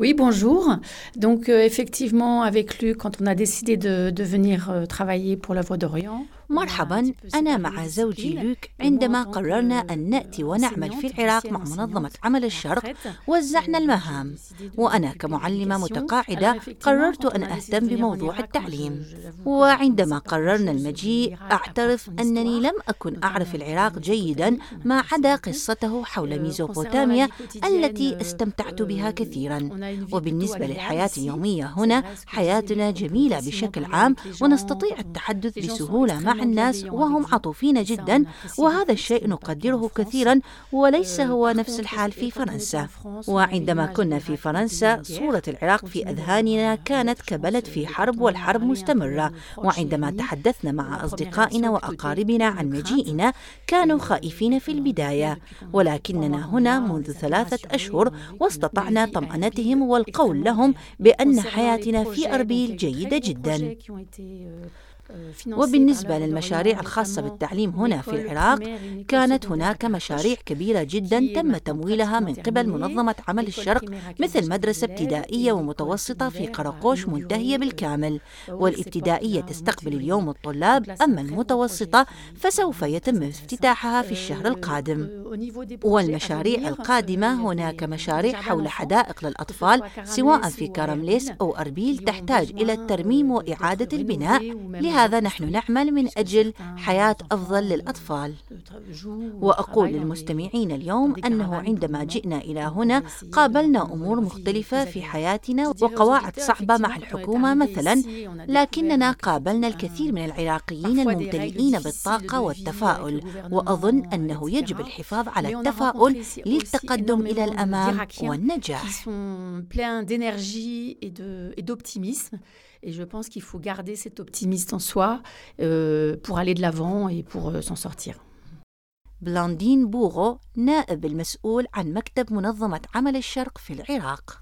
Oui, bonjour. Donc euh, effectivement, avec lui, quand on a décidé de, de venir euh, travailler pour la Voix d'Orient, مرحبا أنا مع زوجي لوك عندما قررنا أن نأتي ونعمل في العراق مع منظمة عمل الشرق وزعنا المهام. وأنا كمعلمة متقاعدة قررت أن أهتم بموضوع التعليم. وعندما قررنا المجيء أعترف أنني لم أكن أعرف العراق جيدا ما عدا قصته حول ميزوبوتاميا التي استمتعت بها كثيرا. وبالنسبة للحياة اليومية هنا حياتنا جميلة بشكل عام ونستطيع التحدث بسهولة مع الناس وهم عطوفين جدا وهذا الشيء نقدره كثيرا وليس هو نفس الحال في فرنسا. وعندما كنا في فرنسا صورة العراق في أذهاننا كانت كبلد في حرب والحرب مستمرة. وعندما تحدثنا مع أصدقائنا وأقاربنا عن مجيئنا كانوا خائفين في البداية. ولكننا هنا منذ ثلاثة أشهر واستطعنا طمأنتهم والقول لهم بأن حياتنا في أربيل جيدة جدا. وبالنسبة للمشاريع الخاصة بالتعليم هنا في العراق كانت هناك مشاريع كبيرة جدا تم تمويلها من قبل منظمة عمل الشرق مثل مدرسة ابتدائية ومتوسطة في قرقوش منتهية بالكامل. والابتدائية تستقبل اليوم الطلاب أما المتوسطة فسوف يتم افتتاحها في الشهر القادم. والمشاريع القادمة هناك مشاريع حول حدائق للأطفال سواء في كارمليس أو أربيل تحتاج إلى الترميم وإعادة البناء لهذا نحن نعمل من أجل حياة أفضل للأطفال. وأقول للمستمعين اليوم أنه عندما جئنا إلى هنا قابلنا أمور مختلفة في حياتنا وقواعد صعبة مع الحكومة مثلا لكننا قابلنا الكثير من العراقيين الممتلئين بالطاقة والتفاؤل وأظن أنه يجب الحفاظ على التفاؤل للتقدم إلى الأمام والنجاح. Et je pense qu'il faut garder cet optimiste en soi euh, pour aller de l'avant et pour euh, s'en sortir. بلاندين بوغو نائب المسؤول عن مكتب منظمة عمل الشرق في العراق